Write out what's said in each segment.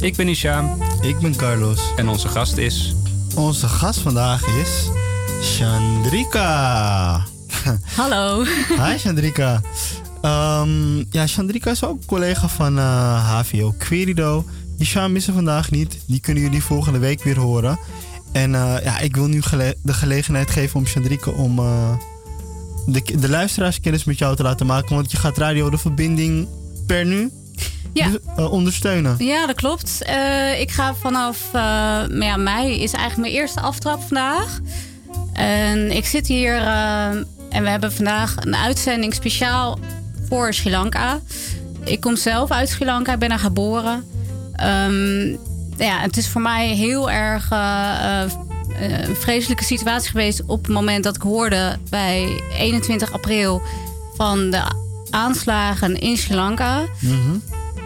Ik ben Isham Ik ben Carlos. en onze gast is Onze gast vandaag is Chandrika. Hallo. Hi Chandrika. Ehm, ja, Chandrika is ook collega van eh, HVO Querido. Isham is er vandaag niet. Die kunnen jullie volgende week weer horen. En eh, ja, ik wil nu gele- de gelegenheid geven om Chandrika om eh, de, de luisteraars kennis met jou te laten maken. Want je gaat Radio De Verbinding per nu Ja. dus, eh, ondersteunen. Ja, dat klopt. Eh, ik ga vanaf eh, ja, mei is eigenlijk mijn eerste aftrap vandaag. En ik zit hier en we hebben vandaag een uitzending speciaal voor Sri Lanka. Ik kom zelf uit Sri Lanka, ik ben daar geboren. Ehm, ja, het is voor mij heel erg een vreselijke situatie geweest op het moment dat ik hoorde bij 21 april van de aanslagen in Sri Lanka.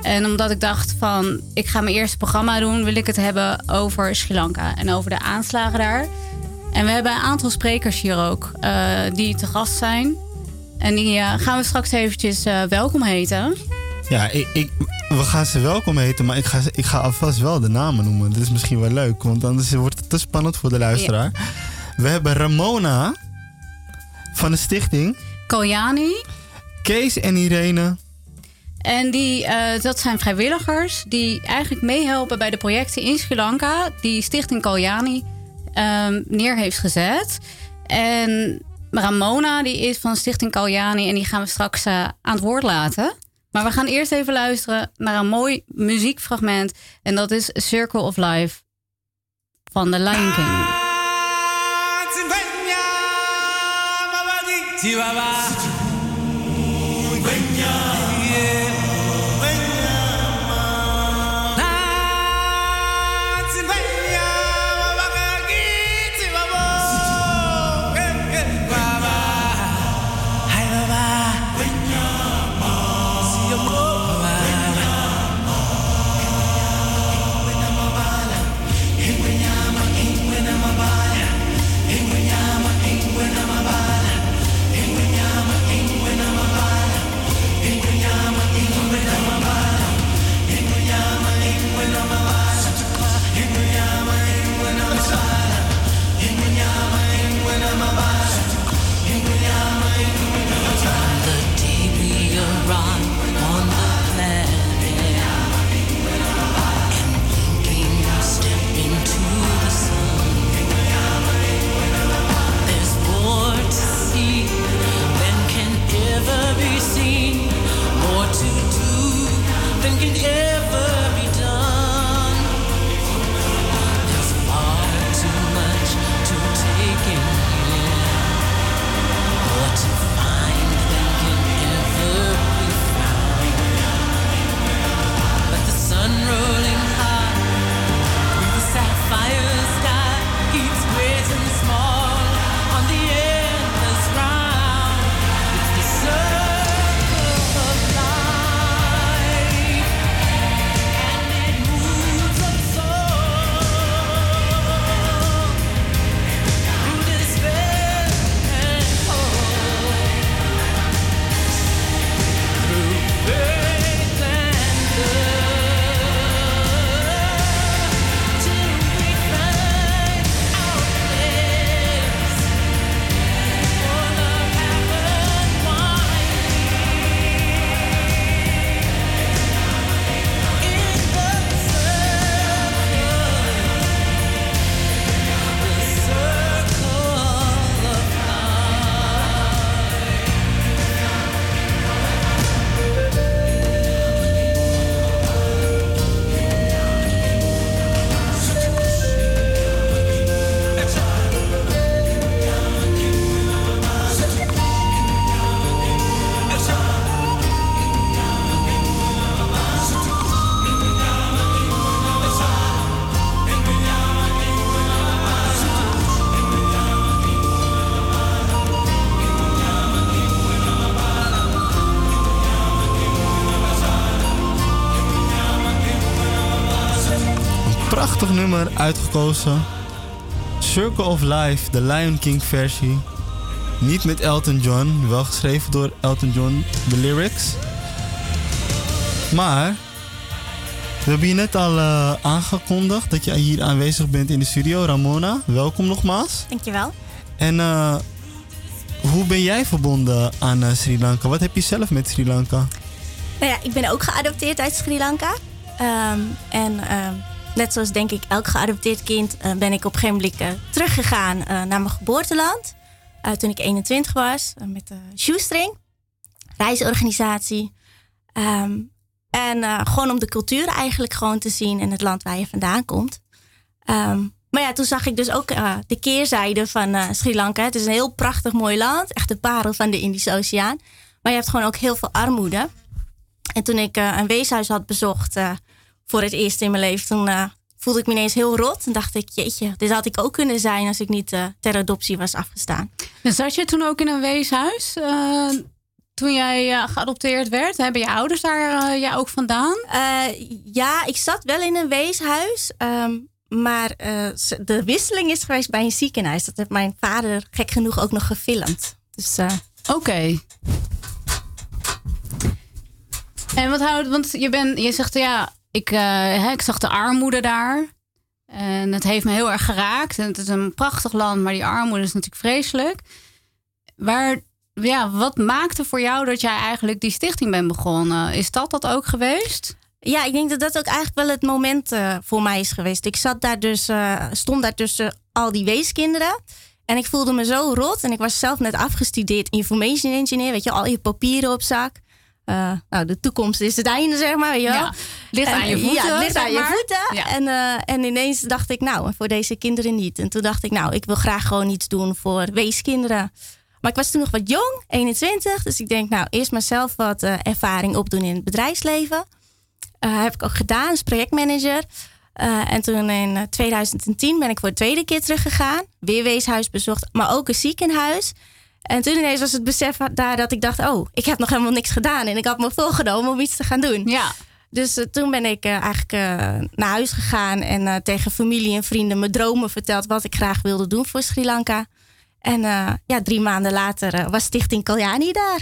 En omdat ik dacht van, ik ga mijn eerste programma doen, wil ik het hebben over Sri Lanka en over de aanslagen daar. En we hebben een aantal sprekers hier ook eh, die te gast zijn. En die eh, gaan we straks eventjes eh, welkom heten. Ja, ik, ik, we gaan ze welkom heten, maar ik ga, ik ga alvast wel de namen noemen. Dat is misschien wel leuk, want anders wordt het te spannend voor de luisteraar. We hebben Ramona van de stichting, Koyani. Kees en Irene. En die, eh, dat zijn vrijwilligers die eigenlijk meehelpen bij de projecten in Sri Lanka. Die Stichting Kalyani ehm, neer heeft gezet. En Ramona die is van Stichting Kalyani en die gaan we straks eh, aan het woord laten. Maar we gaan eerst even luisteren naar een mooi muziekfragment. En dat is Circle of Life van The Lion King. drinking air. Nummer uitgekozen. Circle of Life, de Lion King versie. Niet met Elton John, wel geschreven door Elton John, de lyrics. Maar we hebben je net al uh, aangekondigd dat je hier aanwezig bent in de studio. Ramona, welkom nogmaals. Dankjewel. En uh, hoe ben jij verbonden aan uh, Sri Lanka? Wat heb je zelf met Sri Lanka? Nou ja, ik ben ook geadopteerd uit Sri Lanka. Um, en uh, net zoals denk ik elk geadopteerd kind ben ik op een gegeven moment teruggegaan naar mijn geboorteland. toen ik 21 was met de shoestring, reisorganisatie. Um, en gewoon om de cultuur eigenlijk gewoon te zien in het land waar je vandaan komt. Um, maar ja, toen zag ik dus ook de keerzijde van Sri Lanka. Het is een heel prachtig mooi land. Echt de parel van de Indische Oceaan. Maar je hebt gewoon ook heel veel armoede. En toen ik een weeshuis had bezocht voor het eerst in mijn leven... toen voelde ik me ineens heel rot. En dacht ik, jeetje, dit had ik ook kunnen zijn... als ik niet ter adoptie was afgestaan. En zat je toen ook in een weeshuis? toen jij uh, geadopteerd werd? Hebben je ouders daar uh, jij ook vandaan? Uh, ja, ik zat wel in een weeshuis. Um, maar de wisseling is geweest bij een ziekenhuis. Dat heeft mijn vader gek genoeg ook nog gefilmd. Dus, Oké. Okay. En wat houdt, want je, bent, je zegt ja, ik, hè, ik zag de armoede daar. En het heeft me heel erg geraakt. En het is een prachtig land, maar die armoede is natuurlijk vreselijk. Waar ja, wat maakte voor jou dat jij eigenlijk die stichting bent begonnen? Is dat dat ook geweest? Ja, ik denk dat dat ook eigenlijk wel het moment uh, voor mij is geweest. Ik zat daar dus, uh, stond daar tussen al die weeskinderen. En ik voelde me zo rot. En ik was zelf net afgestudeerd information engineer. Weet je, al je papieren op zak. Uh, nou, de toekomst is het einde, zeg maar. Weet je ja, ligt aan je voeten. Ja, ligt aan je voeten. Ja. En, en ineens dacht ik, nou, voor deze kinderen niet. En toen dacht ik, nou, ik wil graag gewoon iets doen voor weeskinderen. Maar ik was toen nog wat jong, 21. Dus ik denk, nou, eerst maar zelf wat uh, ervaring opdoen in het bedrijfsleven. Heb ik ook gedaan als projectmanager. En toen in 2010 ben ik voor de tweede keer teruggegaan. Weer weeshuis bezocht, maar ook een ziekenhuis. En toen ineens was het besef daar dat ik dacht... oh, ik heb nog helemaal niks gedaan. En ik had me voorgenomen om iets te gaan doen. Ja. Dus toen ben ik eigenlijk naar huis gegaan... en tegen familie en vrienden mijn dromen verteld... wat ik graag wilde doen voor Sri Lanka. En ja, drie maanden later was Stichting Kaljani daar.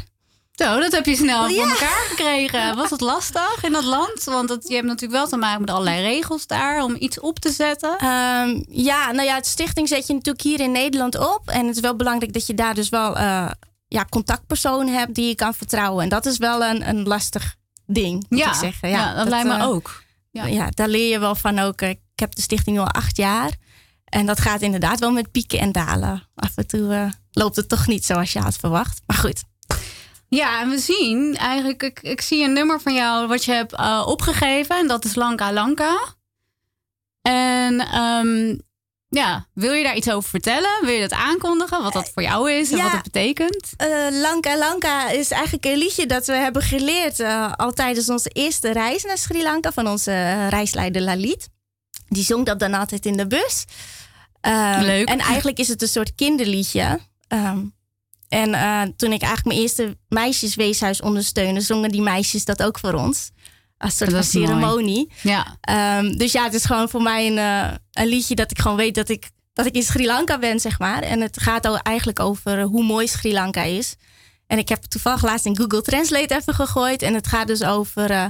Zo, dat heb je snel ja. voor elkaar gekregen. Was het lastig in dat land? Want het, je hebt natuurlijk wel te maken met allerlei regels daar om iets op te zetten. Um, ja, nou ja, het stichting zet je natuurlijk hier in Nederland op. En het is wel belangrijk dat je daar dus wel uh, ja, contactpersonen hebt die je kan vertrouwen. En dat is wel een, een lastig ding, moet ja, ik zeggen. Ja, ja dat, dat lijkt me ook. Ja. ja, daar leer je wel van ook. Ik heb de stichting al acht jaar. En dat gaat inderdaad wel met pieken en dalen. Af en toe uh, loopt het toch niet zoals je had verwacht. Maar goed. Ja, en we zien eigenlijk, ik, ik zie een nummer van jou wat je hebt uh, opgegeven. En dat is Lanka Lanka. En um, ja, wil je daar iets over vertellen? Wil je dat aankondigen? Wat dat voor jou is en ja, wat het betekent? Uh, Lanka Lanka is eigenlijk een liedje dat we hebben geleerd uh, al tijdens onze eerste reis naar Sri Lanka van onze reisleider Lalit. Die zong dat dan altijd in de bus. Um, Leuk. En eigenlijk is het een soort kinderliedje. Um, en uh, toen ik eigenlijk mijn eerste meisjesweeshuis ondersteunde, zongen die meisjes dat ook voor ons. Als soort van ceremonie. Ja. Um, dus ja, het is gewoon voor mij een, uh, een liedje dat ik gewoon weet dat ik, dat ik in Sri Lanka ben, zeg maar. En het gaat eigenlijk over hoe mooi Sri Lanka is. En ik heb toevallig laatst in Google Translate even gegooid. En het gaat dus over. Uh,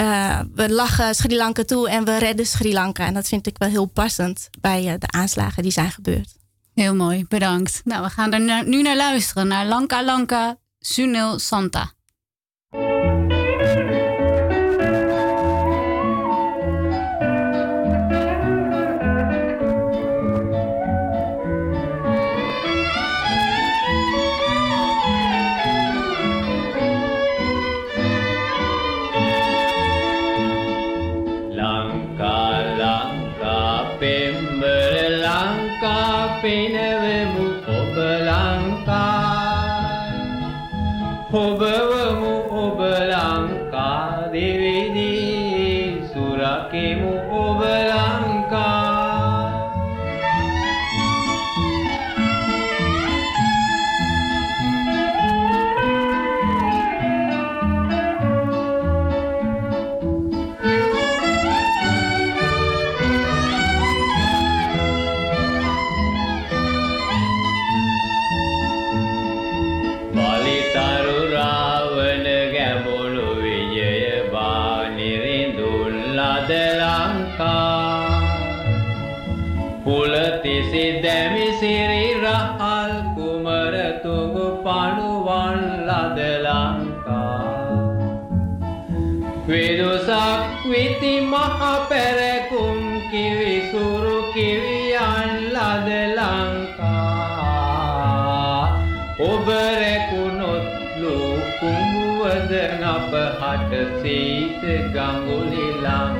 uh, we lachen Sri Lanka toe en we redden Sri Lanka. En dat vind ik wel heel passend bij uh, de aanslagen die zijn gebeurd. Heel mooi, bedankt. Nou, we gaan er nu naar luisteren, naar Lanka Lanka Sunil Santa. hover කුලතිසි දැමිසිරි රහල් කුමරතුගු පණුවන් ලද ලංකා. විදුසක් විති මහ පැරකුම් කිවිසුරු කිවියන් ලද ලංකා. ඔබ රැකුණොත් ලෝ කුඹුවද නබ හට සීත ගඟුලි Lanka.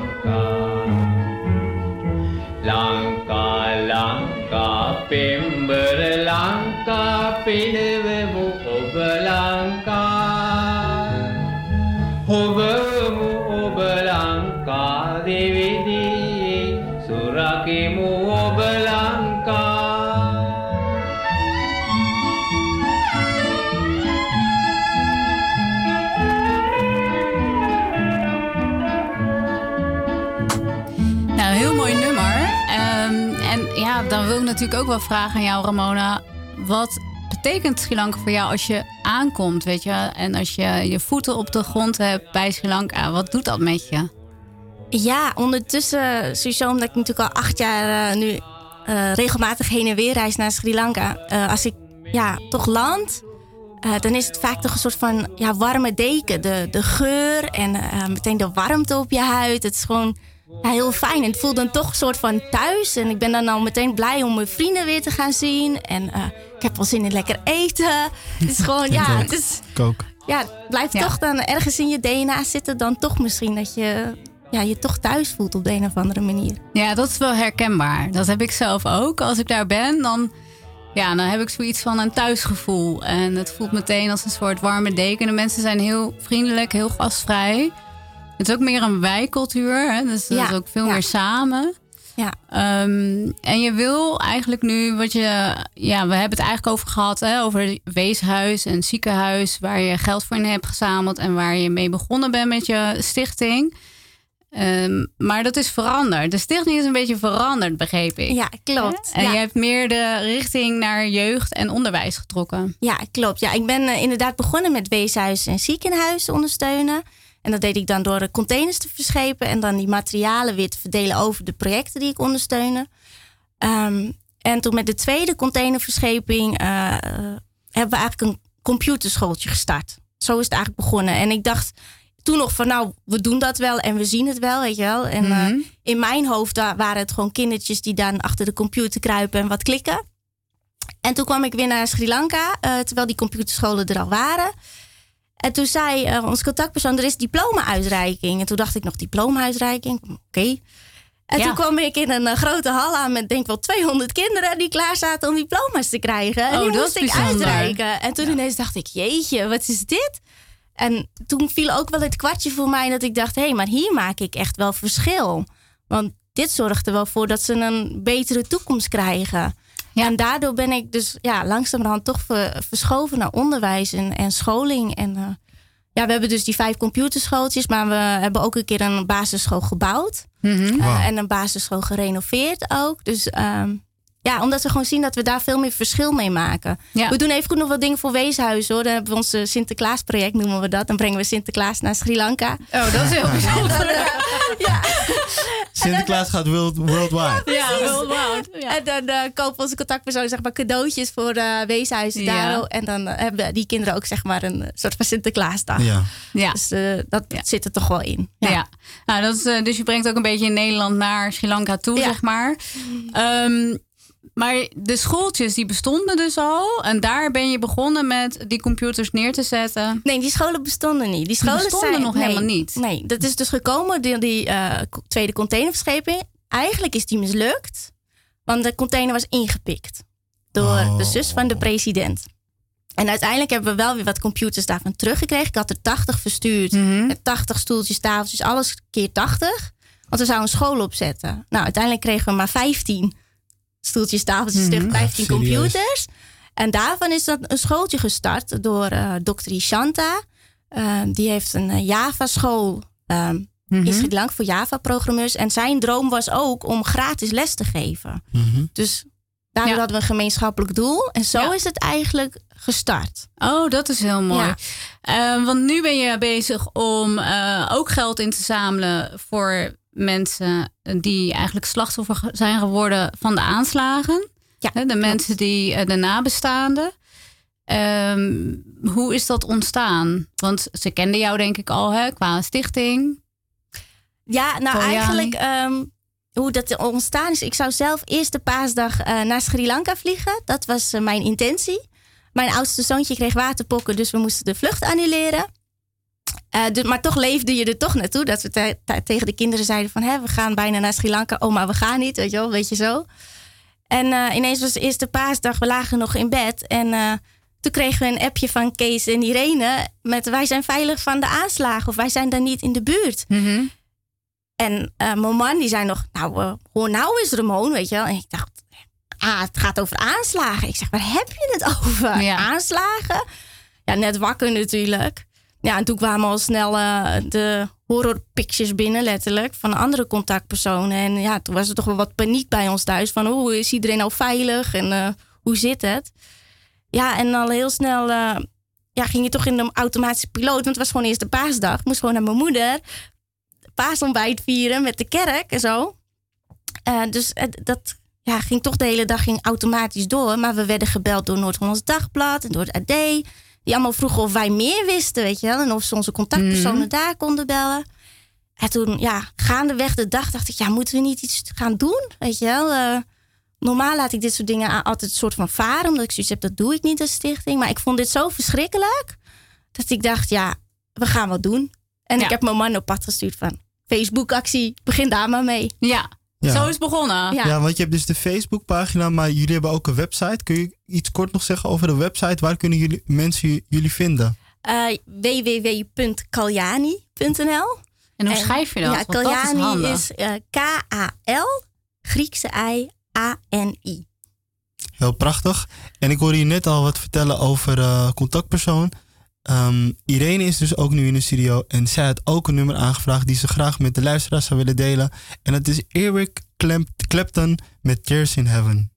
Wil ik natuurlijk ook wel vragen aan jou, Ramona. Wat betekent Sri Lanka voor jou als je aankomt, weet je? En als je je voeten op de grond hebt bij Sri Lanka, wat doet dat met je? Ja, ondertussen, sowieso omdat ik natuurlijk al acht jaar eh, nu eh, regelmatig heen en weer reis naar Sri Lanka. Eh, als ik ja, toch land, dan is het vaak toch een soort van ja, warme deken. De, de geur en meteen de warmte op je huid. Het is gewoon ja, heel fijn. En het voelt dan toch een soort van thuis. En ik ben dan al meteen blij om mijn vrienden weer te gaan zien. En eh, ik heb wel zin in lekker eten. Het is gewoon, ja, het is Ik ook. ja, het blijft Ja. toch dan ergens in je DNA zitten, dan toch misschien dat je ja, je toch thuis voelt op de een of andere manier. Ja, dat is wel herkenbaar. Dat heb ik zelf ook. Als ik daar ben, dan, ja, dan heb ik zoiets van een thuisgevoel. En het voelt meteen als een soort warme deken. De mensen zijn heel vriendelijk, heel gastvrij. Het is ook meer een wijkcultuur, hè? dus dat Ja, is ook veel ja. meer samen. Ja. Ehm, en je wil eigenlijk nu, wat je, ja, we hebben het eigenlijk over gehad, hè, over weeshuis en ziekenhuis, waar je geld voor in hebt gezameld en waar je mee begonnen bent met je stichting. Ehm, maar dat is veranderd. De stichting is een beetje veranderd, begreep ik. Ja, klopt. En ja. je hebt meer de richting naar jeugd en onderwijs getrokken. ja, klopt. Ja, ik ben eh, inderdaad begonnen met weeshuis en ziekenhuis ondersteunen. En dat deed ik dan door de containers te verschepen en dan die materialen weer te verdelen over de projecten die ik ondersteunde. Ehm, en toen met de tweede containerverscheping eh, hebben we eigenlijk een computerschooltje gestart. Zo is het eigenlijk begonnen. En ik dacht toen nog van nou, we doen dat wel en we zien het wel, weet je wel. En eh, Mhm. in mijn hoofd wa- waren het gewoon kindertjes die dan achter de computer kruipen en wat klikken. En toen kwam ik weer naar Sri Lanka, eh, terwijl die computerscholen er al waren. En toen zei eh, ons contactpersoon, er is diploma-uitreiking. En toen dacht ik nog, diploma-uitreiking? Oké. En Ja. toen kwam ik in een eh, grote hal aan met denk wel 200 kinderen die klaar zaten om diploma's te krijgen. En Oh, die dat moest ik bijzonder. uitreiken. En toen ineens dacht ik, jeetje, wat is dit? En toen viel ook wel het kwartje voor mij dat ik dacht, hé, hey, maar hier maak ik echt wel verschil. Want dit zorgt er wel voor dat ze een betere toekomst krijgen. Ja. En daardoor ben ik dus ja, langzamerhand toch ver- verschoven naar onderwijs en, en scholing. En eh, ja, we hebben dus die vijf computerschooltjes, maar we hebben ook een keer een basisschool gebouwd. Mhm. Eh, en een basisschool gerenoveerd ook. Dus ehm, ja, omdat we gewoon zien dat we daar veel meer verschil mee maken. Ja. We doen even goed nog wat dingen voor weeshuizen hoor. Dan hebben we ons eh, Sinterklaasproject, noemen we dat. Dan brengen we Sinterklaas naar Sri Lanka. Oh, dat is heel bijzonder. Sinterklaas gaat world, worldwide. Ja. Ja. En dan eh, kopen onze contactpersoon zeg maar cadeautjes voor de weeshuizen Ja. daar. En dan eh, hebben die kinderen ook zeg maar een soort van Sinterklaasdag. Ja. Ja. Dus eh, dat Ja. zit er toch wel in. Ja. Nou, dat is, dus je brengt ook een beetje in Nederland naar Sri Lanka toe, Ja. zeg maar. Ehm, maar de schooltjes die bestonden dus al. En daar ben je begonnen met die computers neer te zetten. Nee, die scholen bestonden niet. Die scholen bestonden zijn, nog nee, helemaal niet? Nee, dat is dus gekomen door die eh, tweede containerverscheping. Eigenlijk is die mislukt, want de container was ingepikt door Oh. de zus van de president. En uiteindelijk hebben we wel weer wat computers daarvan teruggekregen. Ik had er 80 verstuurd. Mhm. Met 80 stoeltjes, tafeltjes, alles keer 80. Want we zouden een school opzetten. Nou, uiteindelijk kregen we maar 15 stoeltjes, tafeltjes, terug, 15 Ah, serieus? computers. En daarvan is dat een schooltje gestart door eh Dr. Ishanta. Eh, die heeft een eh, Java-school ehm in Sri Lanka voor Java-programmeurs. En zijn droom was ook om gratis les te geven. Mhm. Dus daardoor Ja. hadden we een gemeenschappelijk doel. En zo Ja. is het eigenlijk gestart. Oh, dat is heel mooi. Ja. Eh, want nu ben je bezig om eh, ook geld in te zamelen voor mensen die eigenlijk slachtoffer zijn geworden van de aanslagen. Ja, de mensen die eh, de nabestaanden. Ehm, hoe is dat ontstaan? Want ze kenden jou denk ik al hè, qua stichting. Ja, nou eigenlijk ehm, hoe dat ontstaan is. Ik zou zelf eerste paasdag eh, naar Sri Lanka vliegen. Dat was eh, mijn intentie. Mijn oudste zoontje kreeg waterpokken, dus we moesten de vlucht annuleren. Eh, dus, maar toch leefde je er toch naartoe. Dat we te- te- tegen de kinderen zeiden van... Hè, we gaan bijna naar Sri Lanka. Oh, maar we gaan niet, weet je wel, weet je zo. En eh, ineens was de eerste paasdag, we lagen nog in bed. En eh, toen kregen we een appje van Kees en Irene... met wij zijn veilig van de aanslagen. Of wij zijn daar niet in de buurt. En eh, mijn man die zei nog, nou, hoor nou eens Ramon, weet je wel. En ik dacht, ah, het gaat over aanslagen. Ik zeg, waar heb je het over? Ja. Aanslagen? Ja, net wakker natuurlijk. Ja, en toen kwamen al snel eh, de horror pictures binnen, letterlijk, van andere contactpersonen. En ja, toen was er toch wel wat paniek bij ons thuis. Van, hoe is iedereen nou veilig? En eh, hoe zit het? Ja, en al heel snel eh, ja, ging je toch in de automatische piloot. Want het was gewoon eerst de paasdag. Ik moest gewoon naar mijn moeder paasontbijt vieren met de kerk en zo. Dus dat ja, ging toch de hele dag ging automatisch door. Maar we werden gebeld door Noord-Hollands Dagblad en door het AD. Die allemaal vroegen of wij meer wisten, weet je wel. En of ze onze contactpersonen daar konden bellen. En toen, ja, gaandeweg de dag dacht ik, ja, moeten we niet iets gaan doen? Weet je wel. Eh, normaal laat ik dit soort dingen altijd een soort van varen. Omdat ik zoiets heb, dat doe ik niet als stichting. Maar ik vond dit zo verschrikkelijk. Dat ik dacht, ja, we gaan wat doen. En Ja. ik heb mijn man op pad gestuurd van... Facebook-actie, begin daar maar mee. Ja, Ja. zo is het begonnen. Ja. Ja, want je hebt dus de Facebookpagina, maar jullie hebben ook een website. Kun je iets kort nog zeggen over de website? Waar kunnen jullie, mensen jullie vinden? Eh, www.kaljani.nl En hoe En- schrijf je dat? Ja, Want dat is Kaljani handig. is, eh, K-A-L, Griekse I, A-N-I. Heel prachtig. En ik hoorde je net al wat vertellen over eh, contactpersoon. Ehm, Irene is dus ook nu in de studio en zij had ook een nummer aangevraagd die ze graag met de luisteraars zou willen delen. En dat is Eric Clapton met Tears in Heaven.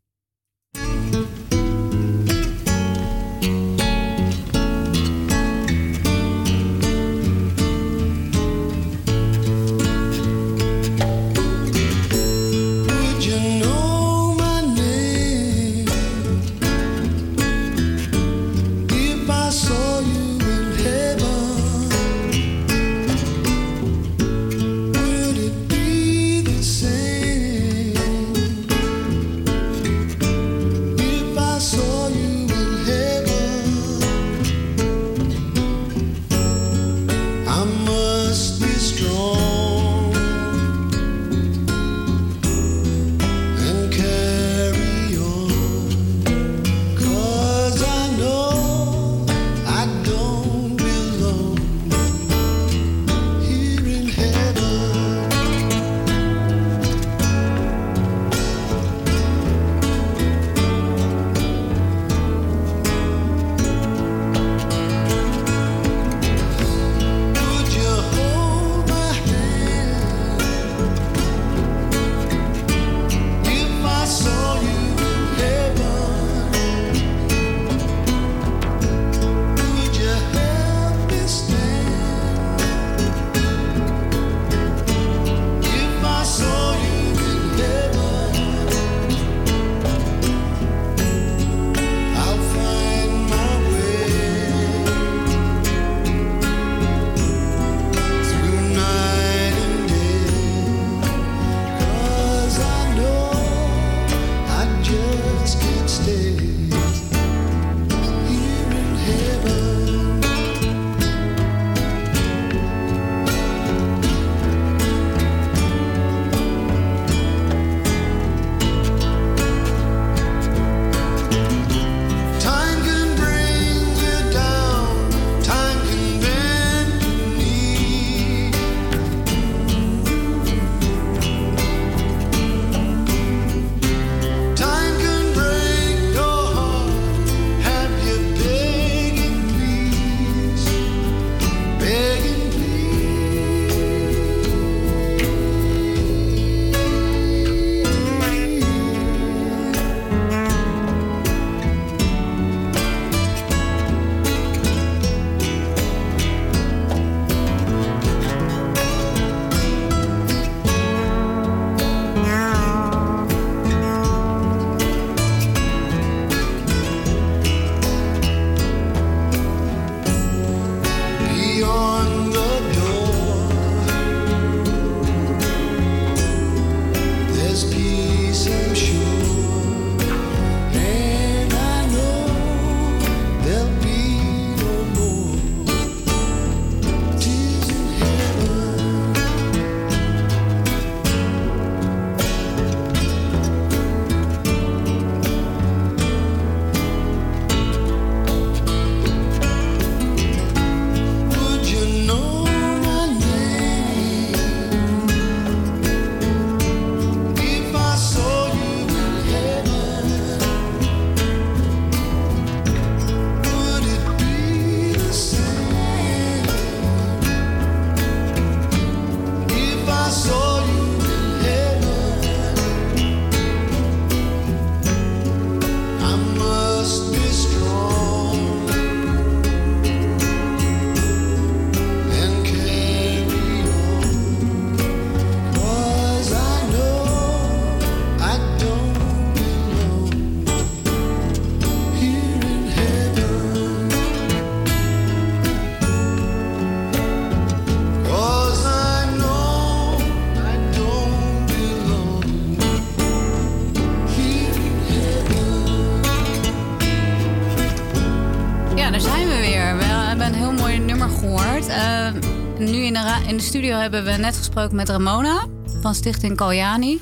De, studio hebben we net gesproken met Ramona van Stichting Kaljani.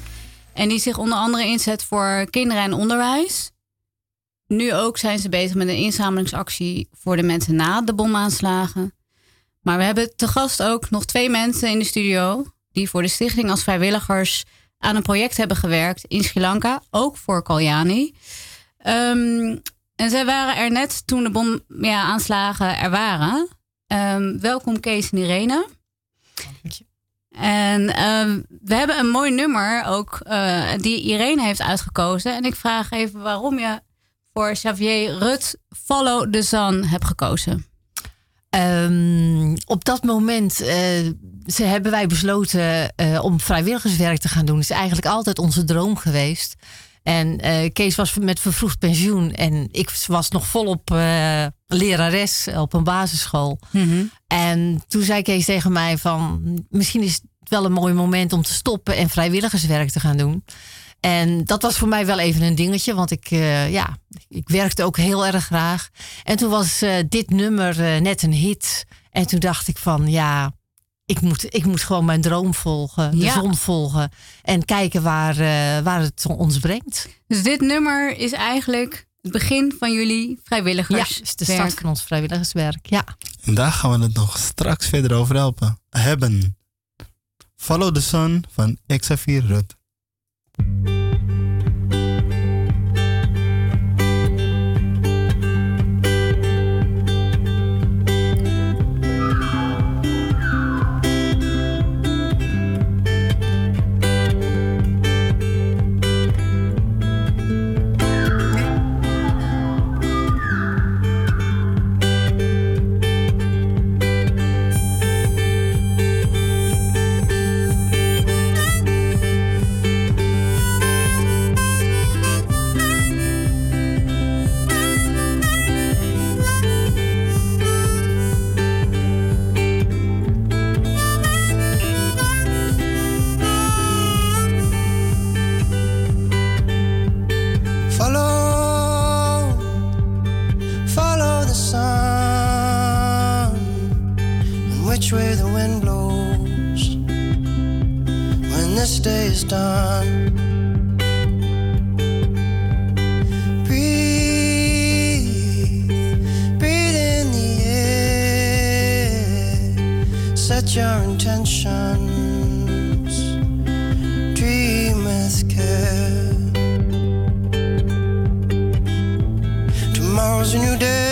En die zich onder andere inzet voor kinderen en onderwijs. Nu ook zijn ze bezig met een inzamelingsactie voor de mensen na de bomaanslagen. Maar we hebben te gast ook nog twee mensen in de studio... die voor de stichting als vrijwilligers aan een project hebben gewerkt in Sri Lanka. Ook voor Kaljani. Ehm, en zij waren er net toen de bomaanslagen er waren. Ehm, welkom Kees en Irene. En ehm, we hebben een mooi nummer ook eh, die Irene heeft uitgekozen. En ik vraag even waarom je voor Xavier Rut Follow the Sun hebt gekozen. Ehm, op dat moment eh, ze hebben wij besloten eh, om vrijwilligerswerk te gaan doen. Het is eigenlijk altijd onze droom geweest. En eh, Kees was met vervroegd pensioen en ik was nog volop eh lerares op een basisschool. En toen zei Kees tegen mij van misschien is het wel een mooi moment om te stoppen en vrijwilligerswerk te gaan doen. En dat was voor mij wel even een dingetje, want ik, eh, ja, ik werkte ook heel erg graag. En toen was dit nummer net een hit. En toen dacht ik van ja, ik moet, ik moet gewoon mijn droom volgen, de Ja. zon volgen. En kijken waar, eh, waar het ons brengt. Dus dit nummer is eigenlijk het begin van jullie Ja, vrijwilligers. is de start van ons vrijwilligerswerk. Ja. En daar gaan we het nog straks verder over helpen. Hebben. Follow the Sun van Xavier Rut. Is done. Breathe, breathe in the air, set your intentions, dream with care. Tomorrow's a new day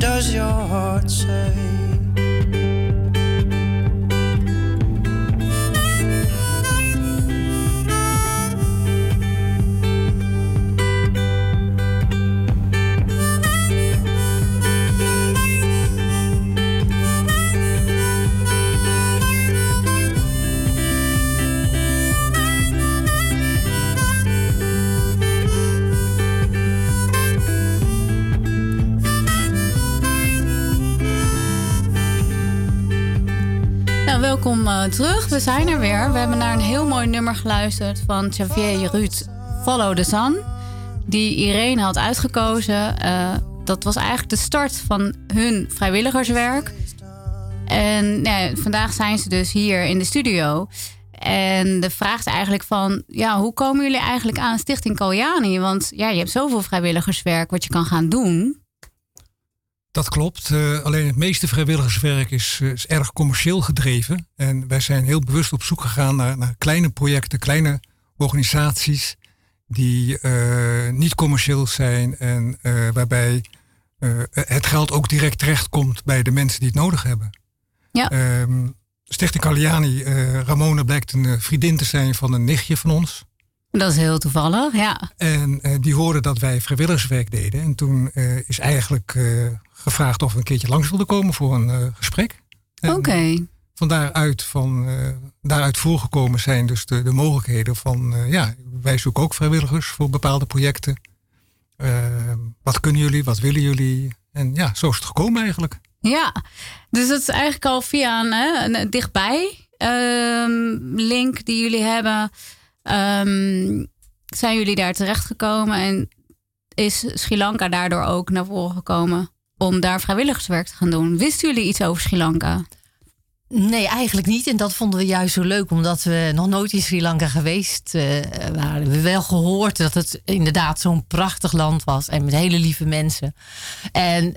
does your heart welkom eh, terug. We zijn er weer. We hebben naar een heel mooi nummer geluisterd van Xavier Ruud, Follow the Sun. Die Irene had uitgekozen. Eh, dat was eigenlijk de start van hun vrijwilligerswerk. En vandaag zijn ze dus hier in de studio. En de vraag is eigenlijk van, ja, hoe komen jullie eigenlijk aan Stichting Kaljani? Want ja, je hebt zoveel vrijwilligerswerk wat je kan gaan doen. Dat klopt. Eh, alleen het meeste vrijwilligerswerk is, eh, is erg commercieel gedreven. En wij zijn heel bewust op zoek gegaan naar, naar kleine projecten, kleine organisaties die eh, niet commercieel zijn en waarbij het geld ook direct terechtkomt bij de mensen die het nodig hebben. Ja. Ehm, Stichting Caliani, Ramona blijkt een vriendin te zijn van een nichtje van ons. Dat is heel toevallig, ja. En die hoorde dat wij vrijwilligerswerk deden. En toen is eigenlijk gevraagd of we een keertje langs wilden komen voor een gesprek. Oké. Van daaruit, van, daaruit voorgekomen zijn dus de, de mogelijkheden van, ja, wij zoeken ook vrijwilligers voor bepaalde projecten. wat kunnen jullie, wat willen jullie? En ja, zo is het gekomen eigenlijk. Ja, dus dat is eigenlijk al via een dichtbij ehm, link die jullie hebben. Um, zijn jullie daar terecht gekomen en is Sri Lanka daardoor ook naar voren gekomen? om daar vrijwilligerswerk te gaan doen. Wisten jullie iets over Sri Lanka? Nee, eigenlijk niet. En dat vonden we juist zo leuk, omdat we nog nooit in Sri Lanka geweest uh, waren. We wel gehoord dat het inderdaad zo'n prachtig land was en met hele lieve mensen. En uh,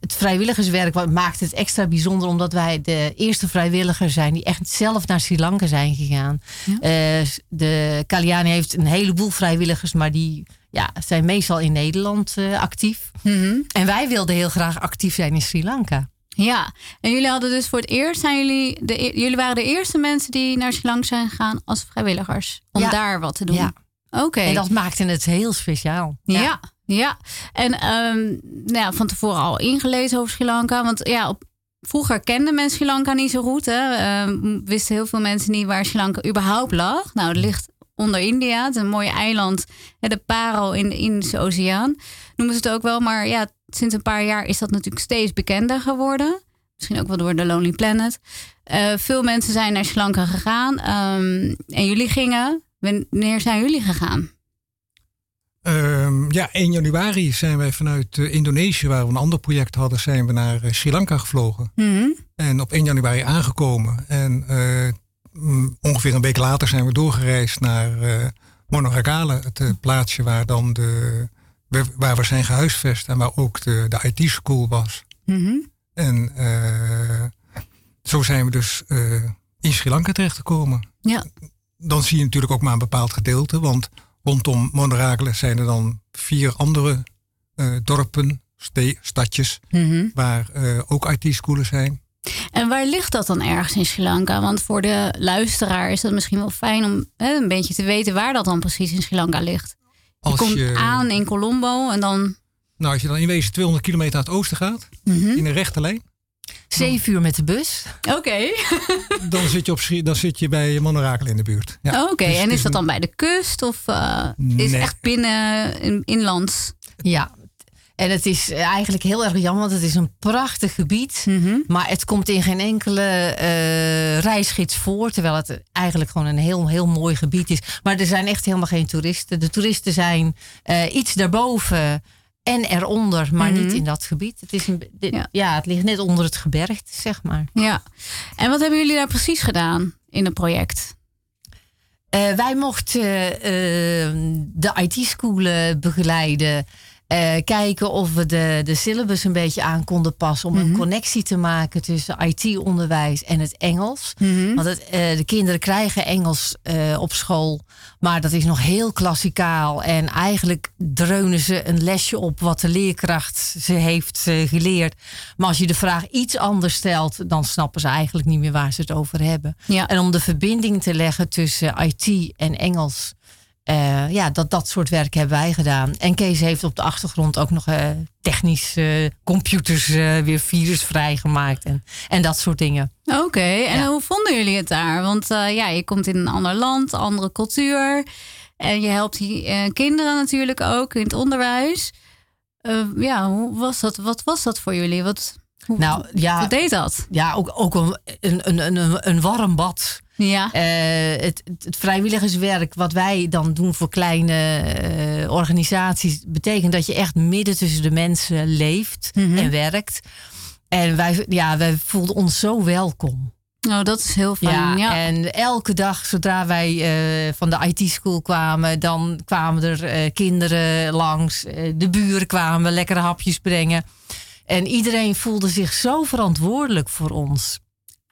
het vrijwilligerswerk maakt het extra bijzonder, omdat wij de eerste vrijwilligers zijn die echt zelf naar Sri Lanka zijn gegaan. Ja. Uh, de Kalyani heeft een heleboel vrijwilligers, maar die ja, zijn meestal in Nederland actief. Mm -hmm. En wij wilden heel graag actief zijn in Sri Lanka. Ja, en jullie hadden dus voor het eerst zijn jullie, de, e-, jullie waren de eerste mensen die naar Sri Lanka zijn gegaan als vrijwilligers. Om ja. daar wat te doen. Ja. Oké. En dat maakte het heel speciaal. Ja, ja. ja. En um, nou ja, van tevoren al ingelezen over Sri Lanka. Want ja, op, vroeger kende men Sri Lanka niet zo goed. Hè. Um, wisten heel veel mensen niet waar Sri Lanka überhaupt lag. Nou, het ligt onder India. Het is een mooi eiland, de parel in de Indische Oceaan. Noemen ze het ook wel. Maar ja, sinds een paar jaar is dat natuurlijk steeds bekender geworden. Misschien ook wel door de Lonely Planet. Uh, veel mensen zijn naar Sri Lanka gegaan. Um, en jullie gingen. Wanneer zijn jullie gegaan? Um, ja, 1 januari zijn wij vanuit uh, Indonesië, waar we een ander project hadden, zijn we naar uh, Sri Lanka gevlogen. Mm -hmm. En op 1 januari aangekomen. En ongeveer een week later zijn we doorgereisd naar Monoragale, het plaatsje waar dan de waar we zijn gehuisvest en waar ook de, de IT-school was. Mm -hmm. En uh, zo zijn we dus in Sri Lanka terechtgekomen. Ja. Dan zie je natuurlijk ook maar een bepaald gedeelte, want rondom Monoragele zijn er dan vier andere dorpen, stadjes, mm -hmm. waar ook IT-schoolen zijn. En waar ligt dat dan ergens in Sri Lanka? Want voor de luisteraar is het misschien wel fijn om hè, een beetje te weten waar dat dan precies in Sri Lanka ligt. Je Als komt je- aan in Colombo en dan. Nou, als je dan in wezen 200 kilometer naar het oosten gaat, Mhm. in een rechte lijn, Zeven uur met de bus. Oké. dan zit je, op, dan zit je bij Monorakel in de buurt. Ja. Oké, Dus en is dat een- dan bij de kust of eh, is Nee. het echt binnen in, inlands? Ja. En het is eigenlijk heel erg jammer, want het is een prachtig gebied. Mhm. Maar het komt in geen enkele eh, reisgids voor. Terwijl het eigenlijk gewoon een heel, heel mooi gebied is. Maar er zijn echt helemaal geen toeristen. De toeristen zijn eh, iets daarboven en eronder, maar Mhm. niet in dat gebied. Het, is een, dit- Ja. ja. het ligt net onder het gebergte, zeg maar. Ja. En wat hebben jullie daar precies gedaan in het project? Eh, wij mochten de IT-schoolen begeleiden. Eh, kijken of we de, de syllabus een beetje aan konden passen. Om een connectie te maken tussen IT-onderwijs en het Engels. Want het, eh, de kinderen krijgen Engels eh, op school. Maar dat is nog heel klassikaal. En eigenlijk dreunen ze een lesje op wat de leerkracht ze heeft geleerd. Maar als je de vraag iets anders stelt, dan snappen ze eigenlijk niet meer waar ze het over hebben. Ja. En om de verbinding te leggen tussen IT en Engels. Eh, ja, dat, dat soort werk hebben wij gedaan. En Kees heeft op de achtergrond ook nog eh, technisch eh, computers eh, weer virusvrij gemaakt. En, en dat soort dingen. Oké, en Ja. hoe vonden jullie het daar? Want ja, je komt in een ander land, andere cultuur. En je helpt die kinderen natuurlijk ook in het onderwijs. Ja, hoe was dat? Wat was dat voor jullie? Wat... Nou ja. Wat deed dat? Ja, ook, ook een, een, een, een, een warm bad. Ja. Eh, het, het, vrijwilligerswerk wat wij dan doen voor kleine eh, organisaties, betekent dat je echt midden tussen de mensen leeft en werkt. En wij, ja, wij voelden ons zo welkom. Nou, dat is heel fijn. Ja, En elke dag, zodra wij eh, van de IT-school kwamen, dan kwamen er kinderen langs. de buren kwamen lekkere hapjes brengen. En iedereen voelde zich zo verantwoordelijk voor ons.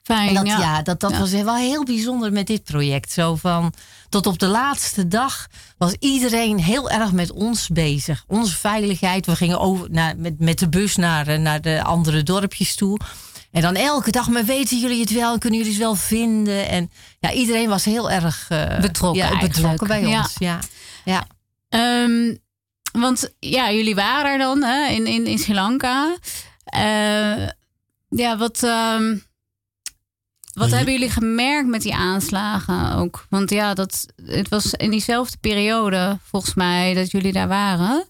Fijn, En dat, ja. ja. dat, dat Ja. was wel heel bijzonder met dit project. Zo van, tot op de laatste dag was iedereen heel erg met ons bezig. Onze veiligheid. We gingen over, naar, met, met de bus naar, eh, naar de andere dorpjes toe. En dan elke dag, maar weten jullie het wel? Kunnen jullie het wel vinden? En ja, iedereen was heel erg eh, Betrokken ja, betrokken bij ons. Ja. Ja. Ehm, want ja, jullie waren er dan hè, in, in, in Sri Lanka. Eh, ja, wat, ehm, wat hebben jullie gemerkt met die aanslagen ook? Want ja, dat, het was in diezelfde periode volgens mij dat jullie daar waren.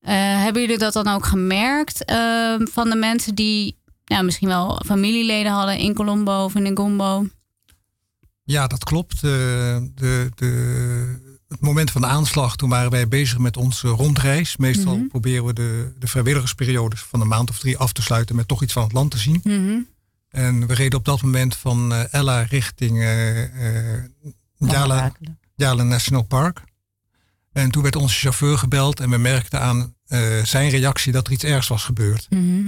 Eh, hebben jullie dat dan ook gemerkt ehm, van de mensen die ja, misschien wel familieleden hadden in Colombo of in Ngombo? Ja, dat klopt. Eh, de, de, het moment van de aanslag, toen waren wij bezig met onze rondreis. Meestal Mhm. proberen we de, de vrijwilligersperiodes van een maand of drie af te sluiten met toch iets van het land te zien. Mhm. En we reden op dat moment van eh, Ella richting eh eh, Jala, Jala National Park. En toen werd onze chauffeur gebeld en we merkten aan zijn reactie dat er iets ergs was gebeurd. Mhm.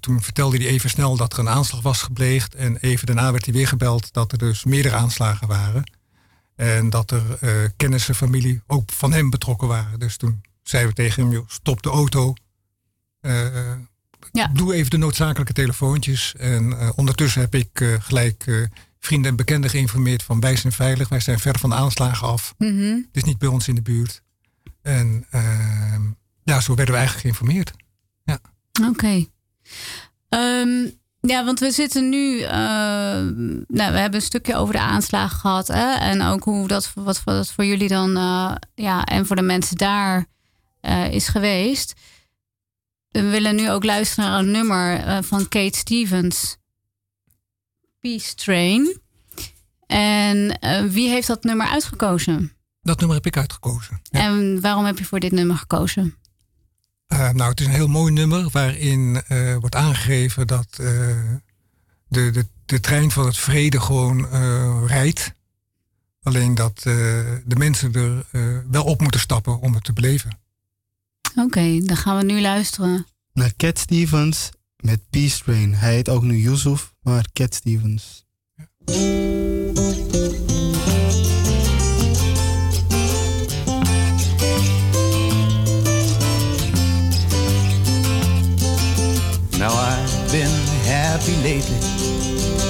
Toen vertelde hij even snel dat er een aanslag was gepleegd. En even daarna werd hij weer gebeld dat er dus meerdere aanslagen waren. En dat er eh kennissen, familie ook van hem betrokken waren. Dus toen zeiden we tegen hem, joh, stop de auto. Eh, Doe even de noodzakelijke telefoontjes. En eh, ondertussen heb ik eh, gelijk eh, vrienden en bekenden geïnformeerd van wij zijn veilig. Wij zijn ver van de aanslagen af. Mhm. Het is niet bij ons in de buurt. En ehm, ja, zo werden we eigenlijk geïnformeerd. Ja. Oké. Ehm, ja, want we zitten nu. nou, we hebben een stukje over de aanslagen gehad. Hè? En ook hoe dat, wat, wat dat voor jullie dan. ja, en voor de mensen daar is geweest. We willen nu ook luisteren naar een nummer eh, van Kate Stevens. Peace Train. En eh, wie heeft dat nummer uitgekozen? Dat nummer heb ik uitgekozen. En waarom heb je voor dit nummer gekozen? Eh, nou, het is een heel mooi nummer waarin wordt aangegeven dat de, de, de trein van het vrede gewoon rijdt. Alleen dat de mensen er wel op moeten stappen om het te beleven. Oké, dan gaan we nu luisteren. Naar Cat Stevens met Peace Train. Hij heet ook nu Yusuf, maar Cat Stevens. Now I've been happy lately,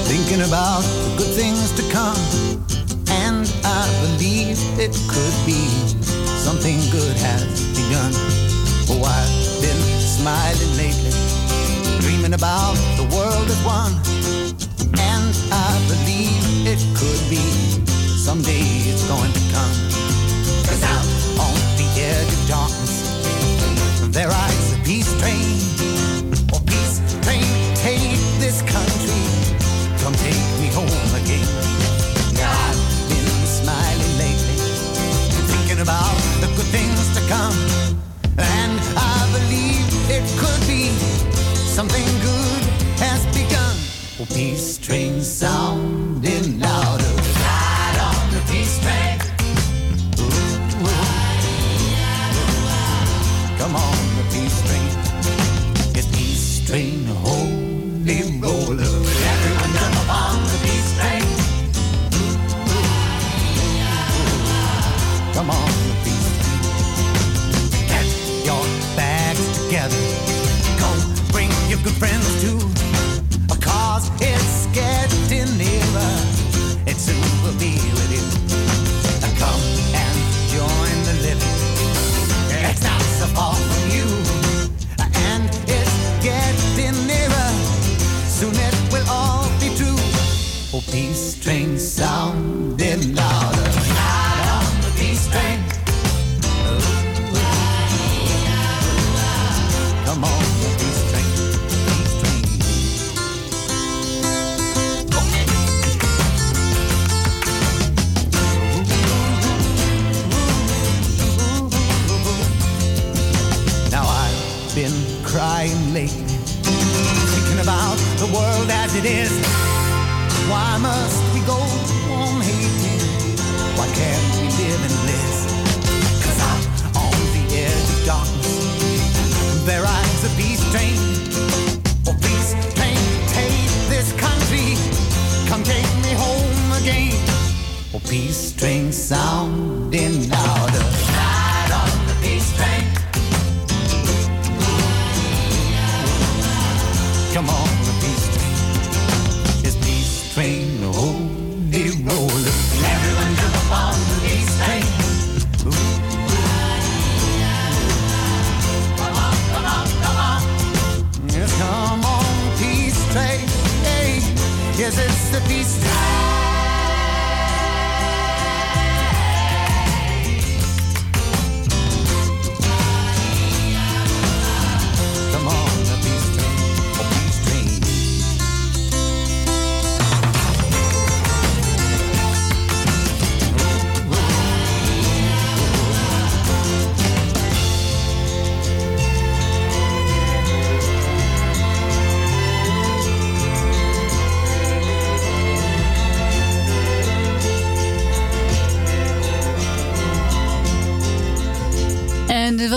thinking about the good things to come. And I believe it could be something good has begun. Oh, I've been smiling lately, dreaming about the world as one. And I believe it could be someday it's going to come. Cause out on the edge of darkness, there rides a peace train. Oh, peace train, take this country. Come take me home again. Now I've been smiling lately, thinking about the good things to come. Peace train sounding Oh, peace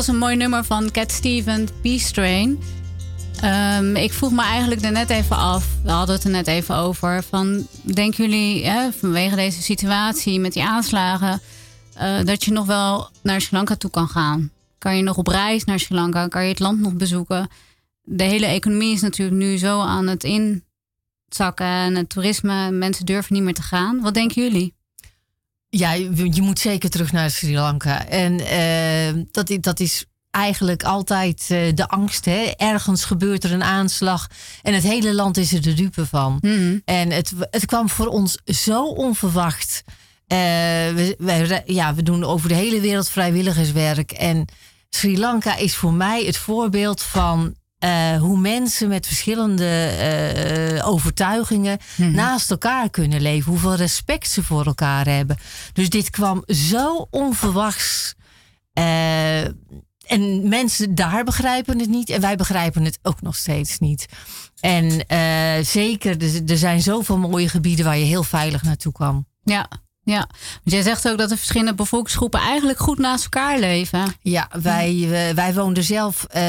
was een mooi nummer van Cat Stevens, Peace Train. Ehm, ik vroeg me eigenlijk er net even af, we hadden het er net even over, van denken jullie hè, vanwege deze situatie met die aanslagen, eh, dat je nog wel naar Sri Lanka toe kan gaan? Kan je nog op reis naar Sri Lanka? Kan je het land nog bezoeken? De hele economie is natuurlijk nu zo aan het inzakken en het toerisme, mensen durven niet meer te gaan. Wat denken jullie? Ja, je, je moet zeker terug naar Sri Lanka. En eh, dat, dat is eigenlijk altijd eh, de angst. Hè? Ergens gebeurt er een aanslag en het hele land is er de dupe van. En het, het kwam voor ons zo onverwacht. Eh, we, wij ja, we doen over de hele wereld vrijwilligerswerk. En Sri Lanka is voor mij het voorbeeld van eh, hoe mensen met verschillende eh, overtuigingen naast elkaar kunnen leven. Hoeveel respect ze voor elkaar hebben. Dus dit kwam zo onverwachts. Eh, en mensen daar begrijpen het niet. En wij begrijpen het ook nog steeds niet. En zeker, er, er zijn zoveel mooie gebieden waar je heel veilig naartoe kan. Ja, ja. Want jij zegt ook dat de verschillende bevolkingsgroepen eigenlijk goed naast elkaar leven. Ja, wij, eh, wij woonden zelf eh,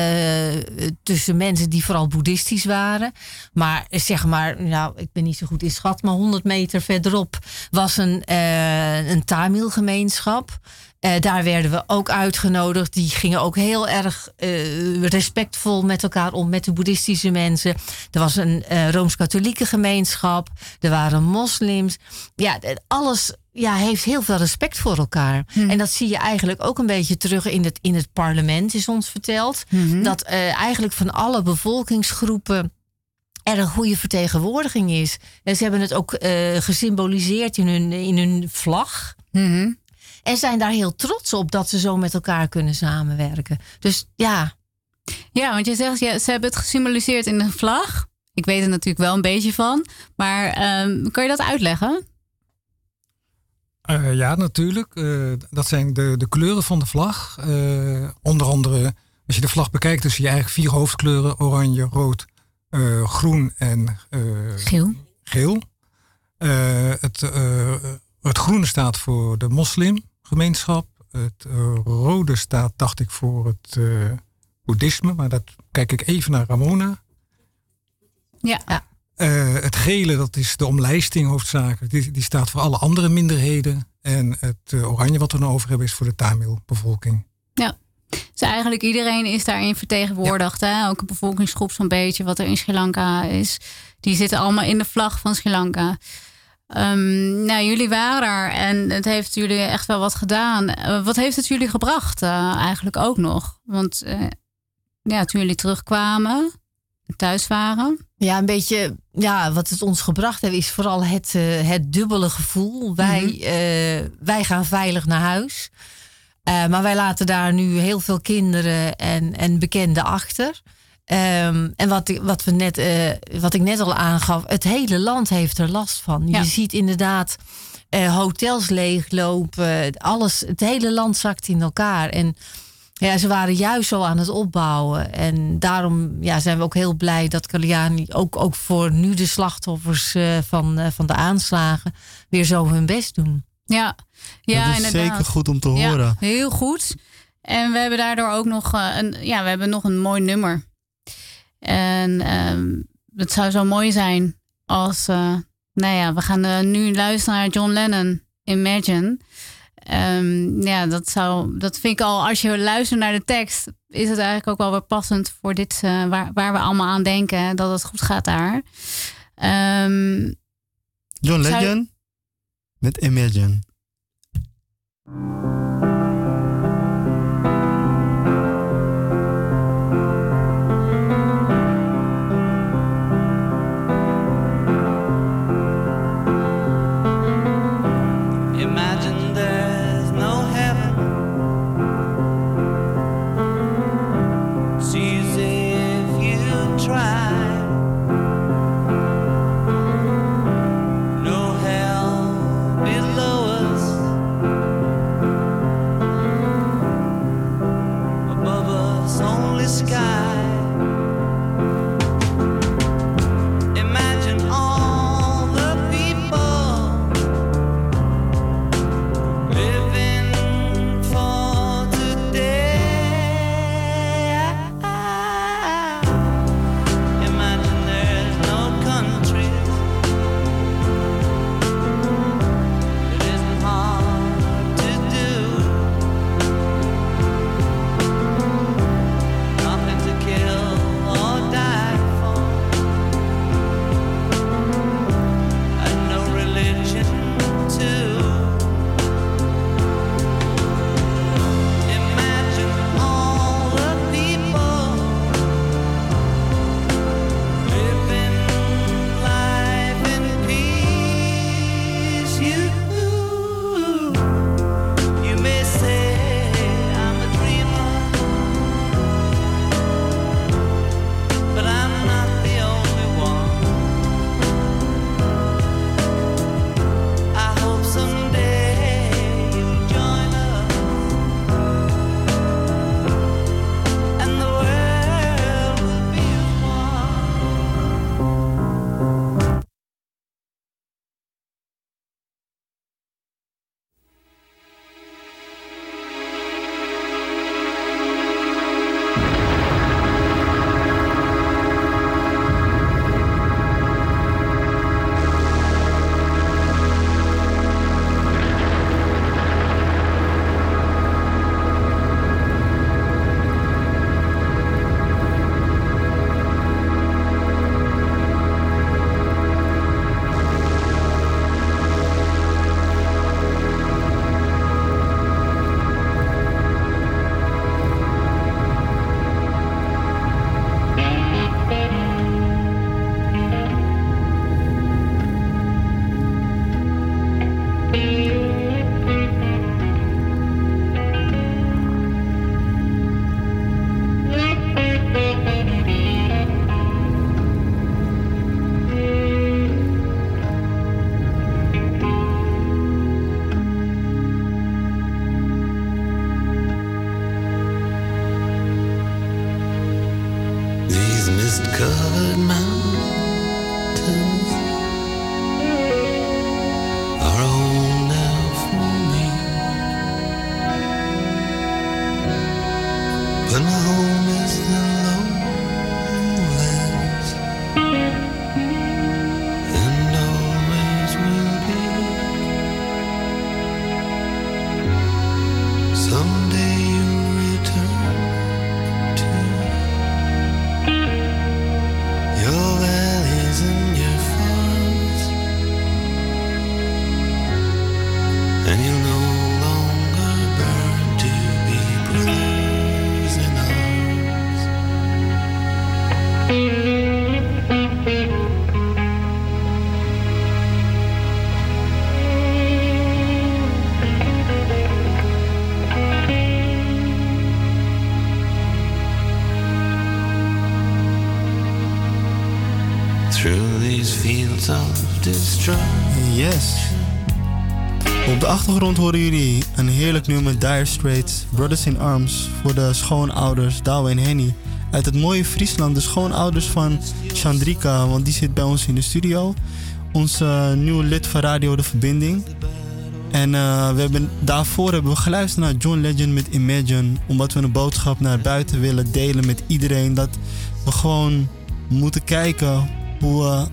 tussen mensen die vooral boeddhistisch waren. Maar eh, zeg maar, nou, ik ben niet zo goed in schat, maar 100 meter verderop was een, eh een Tamil-gemeenschap. Eh, daar werden we ook uitgenodigd. Die gingen ook heel erg eh, respectvol met elkaar om, met de boeddhistische mensen. Er was een eh, rooms-katholieke gemeenschap. Er waren moslims. Ja, alles ja, heeft heel veel respect voor elkaar. En dat zie je eigenlijk ook een beetje terug in het, in het parlement, is ons verteld. Dat eh, eigenlijk van alle bevolkingsgroepen er een goede vertegenwoordiging is. En ze hebben het ook gesymboliseerd in hun, in hun vlag. En zijn daar heel trots op dat ze zo met elkaar kunnen samenwerken. Dus ja. Ja, want je zegt, ja, ze hebben het gesymboliseerd in een vlag. Ik weet er natuurlijk wel een beetje van. Maar ehm, kan je dat uitleggen? Eh, ja, natuurlijk. Eh, dat zijn de, de kleuren van de vlag. Eh, onder andere, als je de vlag bekijkt, dan zie je eigenlijk vier hoofdkleuren: oranje, rood, eh, groen en eh, Geel. geel. Eh, het, eh, het groene staat voor de moslimgemeenschap. Het eh, rode staat, dacht ik, voor het eh, boeddhisme. Maar dat kijk ik even naar Ramona. Ja. Eh, het gele, dat is de omlijsting hoofdzakelijk. Die, die staat voor alle andere minderheden. En het eh, oranje wat we dan over hebben is voor de Tamil-bevolking. Ja. Dus eigenlijk iedereen is daarin vertegenwoordigd. Hè? Elke bevolkingsgroep zo'n beetje wat er in Sri Lanka is. Die zitten allemaal in de vlag van Sri Lanka. Ehm, nou, jullie waren daar en het heeft jullie echt wel wat gedaan. Eh, wat heeft het jullie gebracht eh, eigenlijk ook nog? Want eh, ja, toen jullie terugkwamen, thuis waren. Ja, een beetje. Ja, wat het ons gebracht heeft, is vooral het, het dubbele gevoel. Wij, eh, wij gaan veilig naar huis. Maar wij laten daar nu heel veel kinderen en, en bekenden achter. Ehm, en wat, ik- wat, we net, eh, wat ik net al aangaf, het hele land heeft er last van. Ja. Je ziet inderdaad eh, hotels leeglopen, alles, het hele land zakt in elkaar. En Ja, ze waren juist zo aan het opbouwen. En daarom ja, zijn we ook heel blij dat Kalyani ook, ook voor nu de slachtoffers eh, van, eh, van de aanslagen weer zo hun best doen. Ja, ja dat is inderdaad. zeker goed om te horen. Ja, heel goed. En we hebben daardoor ook nog een, ja, we hebben nog een mooi nummer. En ehm, het zou zo mooi zijn als, eh, nou ja, we gaan eh, nu luisteren naar John Lennon, Imagine. Ehm, ja, dat zou, dat vind ik al, als je luistert naar de tekst, is het eigenlijk ook wel weer passend voor dit, eh, waar, waar we allemaal aan denken, dat het goed gaat daar. Ehm, John zou- Legend met. Imagine achtergrond horen jullie een heerlijk nummer Dire Straits, Brothers in Arms, voor de schoonouders Douwe en Henny. Uit het mooie Friesland, de schoonouders van Chandrika, want die zit bij ons in de studio. Onze nieuwe lid van Radio De Verbinding. En eh, we hebben, daarvoor hebben we geluisterd naar John Legend met Imagine. Omdat we een boodschap naar buiten willen delen met iedereen. Dat we gewoon moeten kijken hoe we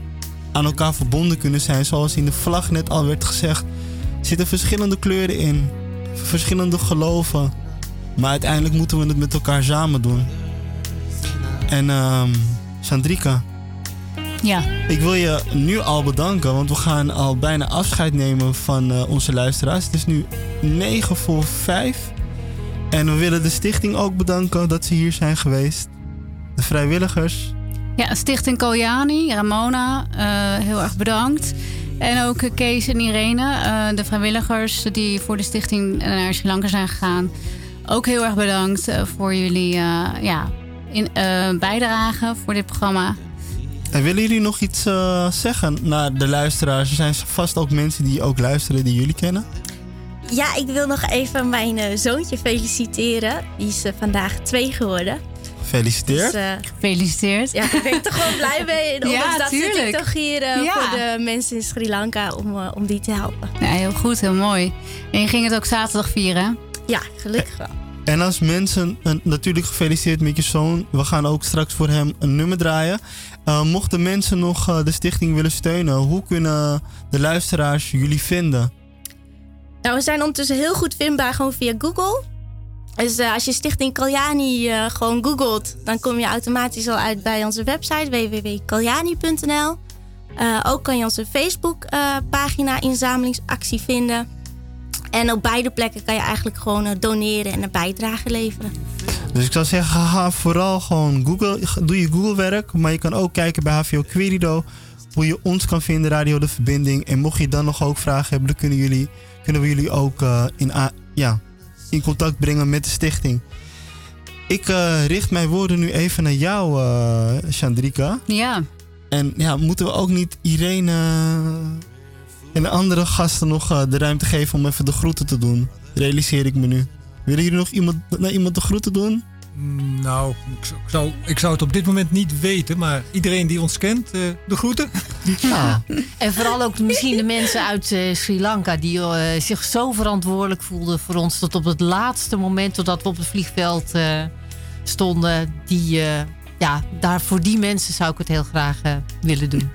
aan elkaar verbonden kunnen zijn. Zoals in de vlag net al werd gezegd. Er zitten verschillende kleuren in. Verschillende geloven. Maar uiteindelijk moeten we het met elkaar samen doen. En ehm Sandrika, Ja. ik wil je nu al bedanken, want we gaan al bijna afscheid nemen van eh, onze luisteraars. Het is nu 9 voor 5. En we willen de stichting ook bedanken dat ze hier zijn geweest. De vrijwilligers. Ja, Stichting Koyani, Ramona, eh, heel erg bedankt. En ook eh, Kees en Irene, eh, de vrijwilligers die voor de stichting naar Sri Lanka zijn gegaan. Ook heel erg bedankt eh, voor jullie eh, ja, in, eh, bijdrage voor dit programma. En willen jullie nog iets eh, zeggen naar de luisteraars? Er zijn vast ook mensen die ook luisteren die jullie kennen. Ja, ik wil nog even mijn eh, zoontje feliciteren. Die is eh, vandaag twee geworden. Gefeliciteerd. Dus, eh, Gefeliciteerd. ja, daar ben ik toch wel blij mee. Ja, dat zit ik toch hier eh, Ja. voor de mensen in Sri Lanka om, eh, om die te helpen. Ja, heel goed, heel mooi. En je ging het ook zaterdag vieren? Ja, gelukkig wel. En als mensen, en natuurlijk gefeliciteerd met je zoon. We gaan ook straks voor hem een nummer draaien. Eh, mochten mensen nog eh, de stichting willen steunen, hoe kunnen de luisteraars jullie vinden? Nou, we zijn ondertussen heel goed vindbaar gewoon via Google. Dus eh, als je Stichting Kaljani eh, gewoon googelt, dan kom je automatisch al uit bij onze website www.kaljani.nl. Eh, ook kan je onze Facebook-pagina inzamelingsactie vinden. En op beide plekken kan je eigenlijk gewoon doneren en een bijdrage leveren. Dus ik zou zeggen, ga vooral gewoon Google, doe je Google-werk. Maar je kan ook kijken bij HVO Querido hoe je ons kan vinden, Radio De Verbinding. En mocht je dan nog ook vragen hebben, dan kunnen, jullie, kunnen we jullie ook in, ja, in contact brengen met de stichting. Ik eh, richt mijn woorden nu even naar jou, eh Chandrika. Ja. En ja, moeten we ook niet Irene en de andere gasten nog eh, de ruimte geven om even de groeten te doen? Realiseer ik me nu. Willen jullie nog iemand, naar iemand de groeten doen? Nou, ik zou, ik zou, het op dit moment niet weten, maar iedereen die ons kent, eh, de groeten. Ja. En vooral ook misschien de mensen uit eh, Sri Lanka die eh, zich zo verantwoordelijk voelden voor ons tot op het laatste moment totdat we op het vliegveld eh, stonden. Die, eh, ja, daar voor die mensen zou ik het heel graag willen doen.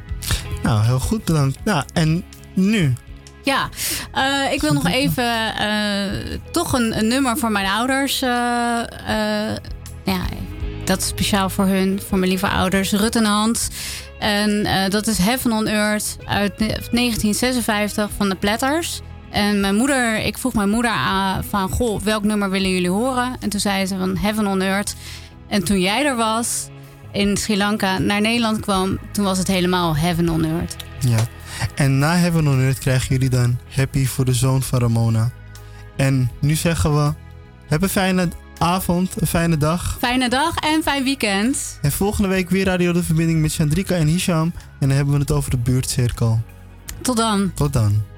Nou, heel goed bedankt. Nou, en nu? Ja, eh, ik wil nog even eh, toch een, een nummer voor mijn ouders. eh, eh, ja, dat is speciaal voor hun, voor mijn lieve ouders, Rut en eh, dat is Heaven on Earth uit ne- 1956 van de Platters. En mijn moeder, ik vroeg mijn moeder aan van, goh, welk nummer willen jullie horen? En toen zei ze van Heaven on Earth. En toen jij er was in Sri Lanka naar Nederland kwam, toen was het helemaal Heaven on Earth. Ja. En na Heaven on Earth krijgen jullie dan Happy voor de zoon van Ramona. En nu zeggen we, heb een fijne avond, een fijne dag. Fijne dag en fijn weekend. En volgende week weer Radio De Verbinding met Chandrika en Hisham. En dan hebben we het over de buurtcirkel. Tot dan. Tot dan.